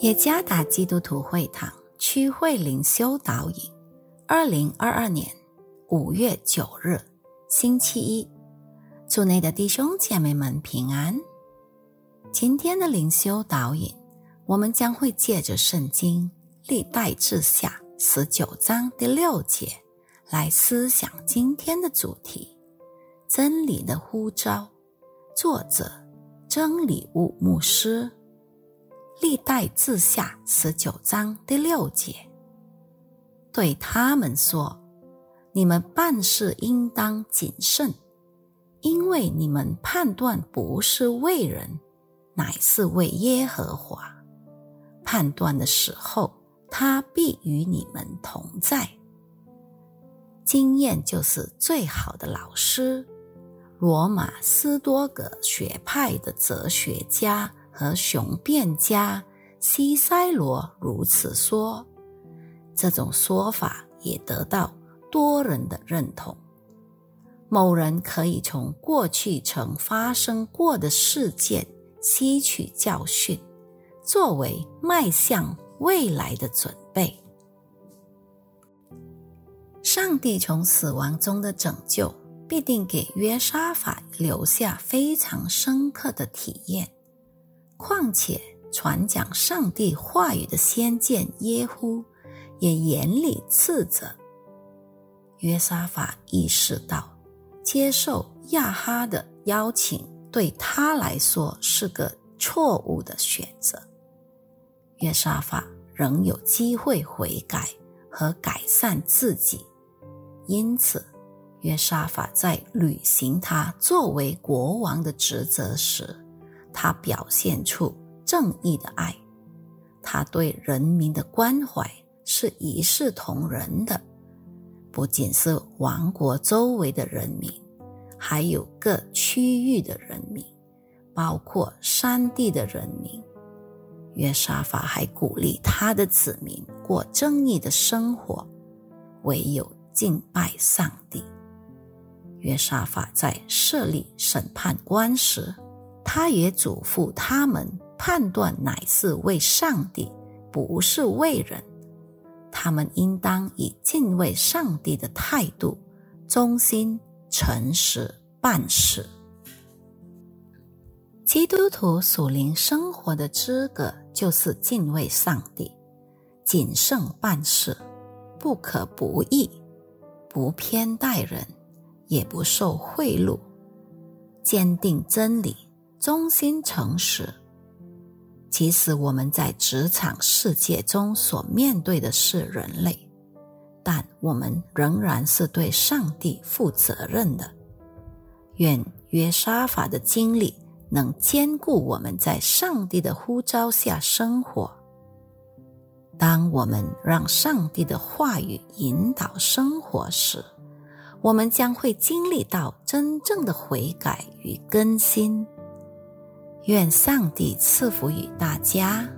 耶加达基督徒会堂区会灵修导引，二零二二年五月九日，星期一，祝内的弟兄姐妹们平安。今天的灵修导引，我们将会借着圣经历代志下十九章第六节来思想今天的主题：真理的呼召。作者：真理物牧师。历代志下十九章第六节，对他们说：“你们办事应当谨慎，因为你们判断不是为人，乃是为耶和华。判断的时候，他必与你们同在。经验就是最好的老师。罗马斯多葛学派的哲学家。”和雄辩家西塞罗如此说，这种说法也得到多人的认同。某人可以从过去曾发生过的事件吸取教训，作为迈向未来的准备。上帝从死亡中的拯救，必定给约沙法留下非常深刻的体验。况且，传讲上帝话语的先见耶夫也严厉斥责约沙法，意识到接受亚哈的邀请对他来说是个错误的选择。约沙法仍有机会悔改和改善自己，因此，约沙法在履行他作为国王的职责时。他表现出正义的爱，他对人民的关怀是一视同仁的，不仅是王国周围的人民，还有各区域的人民，包括山地的人民。约沙法还鼓励他的子民过正义的生活，唯有敬拜上帝。约沙法在设立审判官时。他也嘱咐他们判断乃是为上帝，不是为人。他们应当以敬畏上帝的态度，忠心诚实办事。基督徒属灵生活的资格就是敬畏上帝，谨慎办事，不可不义，不偏待人，也不受贿赂，坚定真理。忠心诚实。其实我们在职场世界中所面对的是人类，但我们仍然是对上帝负责任的。愿约沙法的经历能兼顾我们在上帝的呼召下生活。当我们让上帝的话语引导生活时，我们将会经历到真正的悔改与更新。愿上帝赐福于大家。